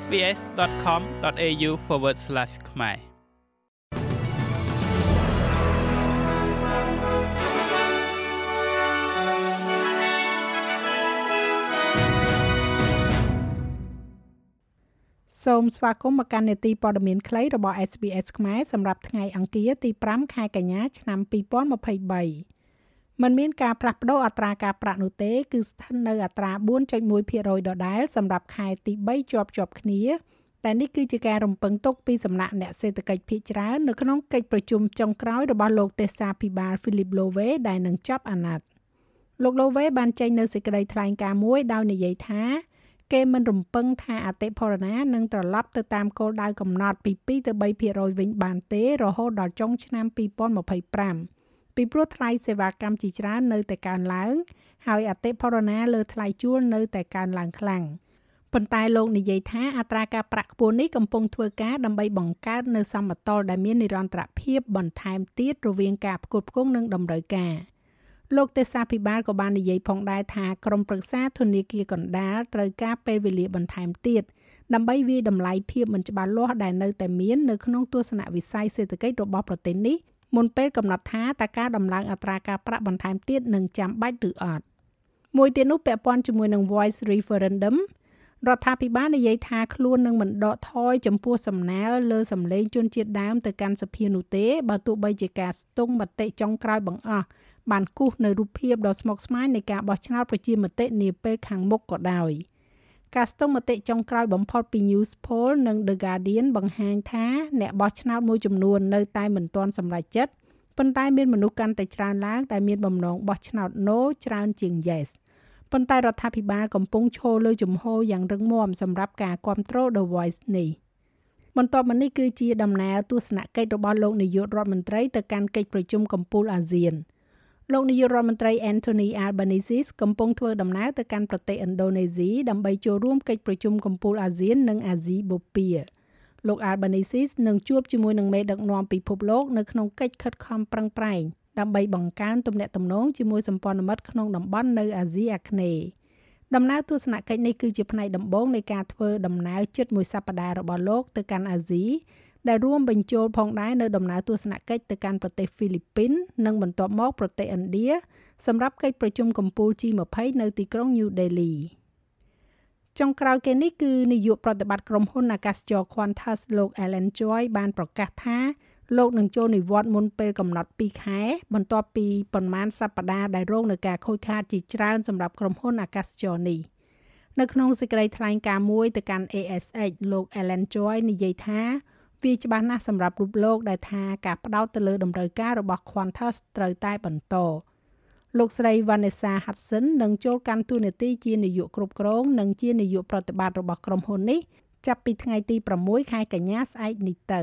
sbs.com.au/ ខ្មែរសូមស្វាគមន៍មកកាន់នេតិព័ត៌មានខ្លីរបស់ SBS ខ្មែរសម្រាប់ថ្ងៃអង្គារទី5ខែកញ្ញាឆ្នាំ2023 มันមានការផ្លាស់ប្តូរអត្រាការប្រាក់នោះទេ គឺស្ថិតនៅអត្រា4.1%ដដែលសម្រាប់ខែទី3ជាប់ជាប់គ្នាតែនេះគឺជាការរំពឹងទុកពីសំណាក់អ្នកសេដ្ឋកិច្ចភាគច្រើននៅក្នុងកិច្ចប្រជុំចុងក្រោយរបស់លោកទេសាភិបាល Philip Lowe ដែលនឹងចាប់អាណត្តិលោក Lowe បានចេញនៅសេចក្តីថ្លែងការណ៍មួយដោយនិយាយថាគេមិនរំពឹងថាអតិផរណានឹងត្រឡប់ទៅតាមគោលដៅកំណត់ពី2ទៅ3%វិញបានទេរហូតដល់ចុងឆ្នាំ2025 ពីព្រោះថ្លៃសេវាកម្មជាច្រើននៅតែកើនឡើង ហើយអតិផរណាលើថ្លៃជួលនៅតែកើនឡើងខ្លាំងប៉ុន្តែលោកនិយាយថាអត្រាការប្រាក់ខ្ពស់នេះកំពុងធ្វើការដើម្បីបង្កើតនៅសមតុល្យដែលមាននិរន្តរភាពបន្ថែមទៀតរវាងការផ្គត់ផ្គង់និងតម្រូវការ។លោកទេសាភិបាលក៏បាននិយាយផងដែរថាក្រមប្រឹក្សាធនាគារកណ្ដាលត្រូវការពេលវេលាបន្ថែមទៀតដើម្បីវាយតម្លៃភាពមិនច្បាស់លាស់ដែលនៅតែមាននៅក្នុងទស្សនវិស័យសេដ្ឋកិច្ចរបស់ប្រទេសនេះ មុនពេលកំណត់ថាតើការដំឡើងអត្រាការប្រាក់បន្ថែមទៀតនឹងចាំបាច់ឬអត់មួយទៀតនោះពាក់ព័ន្ធជាមួយនឹង voice referendum រដ្ឋាភិបាលនិយាយថាខ្លួននឹងមិនដកថយចំពោះសំណើលើសម្លេងជនជាតិដើមទៅកាន់សភានោះទេបើទោះបីជាការស្ទង់មតិចុងក្រោយបង្អស់បានគូសនៅរូបភាពដ៏ស្មុគស្មាញនៃការបោះឆ្នោតប្រជាមតិនាពេលខាងមុខក៏ដោយ ការស្ទង់មតិចុងក្រោយបំផុតពី News Poll និង The Guardian បង្ហាញថាអ្នកបោះឆ្នោតមួយចំនួននៅតែមិនទាន់សម្រេចចិត្តប៉ុន្តែមានមនុស្សកាន់តែច្រើនឡើងដែលមានបំណងបោះឆ្នោត No ច្រើនជាង Yes ប៉ុន្តែរដ្ឋាភិបាលកំពុងឈរលើជំហរយ៉ាងរឹងមាំសម្រាប់ការគ្រប់គ្រង The Voice នេះបន្ទាប់មកនេះគឺជាដំណើរទស្សនកិច្ចរបស់លោកនាយករដ្ឋមន្ត្រីទៅកាន់កិច្ចប្រជុំកំពូលអាស៊ាន លោកនាយករដ្ឋមន្ត្រី Anthony Albanese កំពុងធ្វើដំណើរទៅកាន់ប្រទេសឥណ្ឌូនេស៊ីដើម្បីចូលរួមកិច្ចប្រជុំកំពូលអាស៊ាននិងអាស៊ីបូព៌ាលោក Albanese នឹងជួបជាមួយនឹងមេដឹកនាំពិភពលោកនៅក្នុងកិច្ចខិតខំប្រឹងប្រែងដើម្បីបង្កើនទំនាក់ទំនងជាមួយសម្ព័ន្ធមិត្តក្នុងតំបន់នៅអាស៊ីអាគ្នេយ៍ដំណើរទស្សនកិច្ចនេះគឺជាផ្នែកដំបូងនៃការធ្វើដំណើរជិតមួយសប្តាហ៍របស់លោកទៅកាន់អាស៊ី ដែលរួមបញ្ចូលផងដែរនៅដំណើរទស្សនកិច្ចទៅកាន់ប្រទេសហ្វីលីពីន និងបន្ទាប់មកប្រទេសឥណ្ឌាសម្រាប់កិច្ចប្រជុំកំពូល G20 នៅទីក្រុង New Delhi ចុងក្រោយគេនេះគឺនាយកប្រតិបត្តិក្រុមហ៊ុនអាកាសចរ Qantas លោក Alan Choi បានប្រកាសថាលោកនឹងចូលនិវត្តន៍មុនពេលកំណត់2ខែបន្ទាប់ពីប្រមាណសប្តាហ៍ដែលរងនឹងការខូចខាតជាច្រើនសម្រាប់ក្រុមហ៊ុនអាកាសចរនេះនៅក្នុងសេចក្តីថ្លែងការណ៍មួយទៅកាន់ ASH លោក Alan Choi និយាយថា វាច្បាស់ណាស់សម្រាប់រូបលោកដែលថាការផ្ដោតទៅលើតម្រូវការរបស់ Qantas ត្រូវតែបន្តលោកស្រី Vanessa Hudson នឹងចូលកាន់តួនាទីជានាយកគ្រប់គ្រង និងជានាយកប្រតិបត្តិរបស់ក្រុមហ៊ុននេះចាប់ពីថ្ងៃទី6ខែកញ្ញាស្អែកនេះទៅ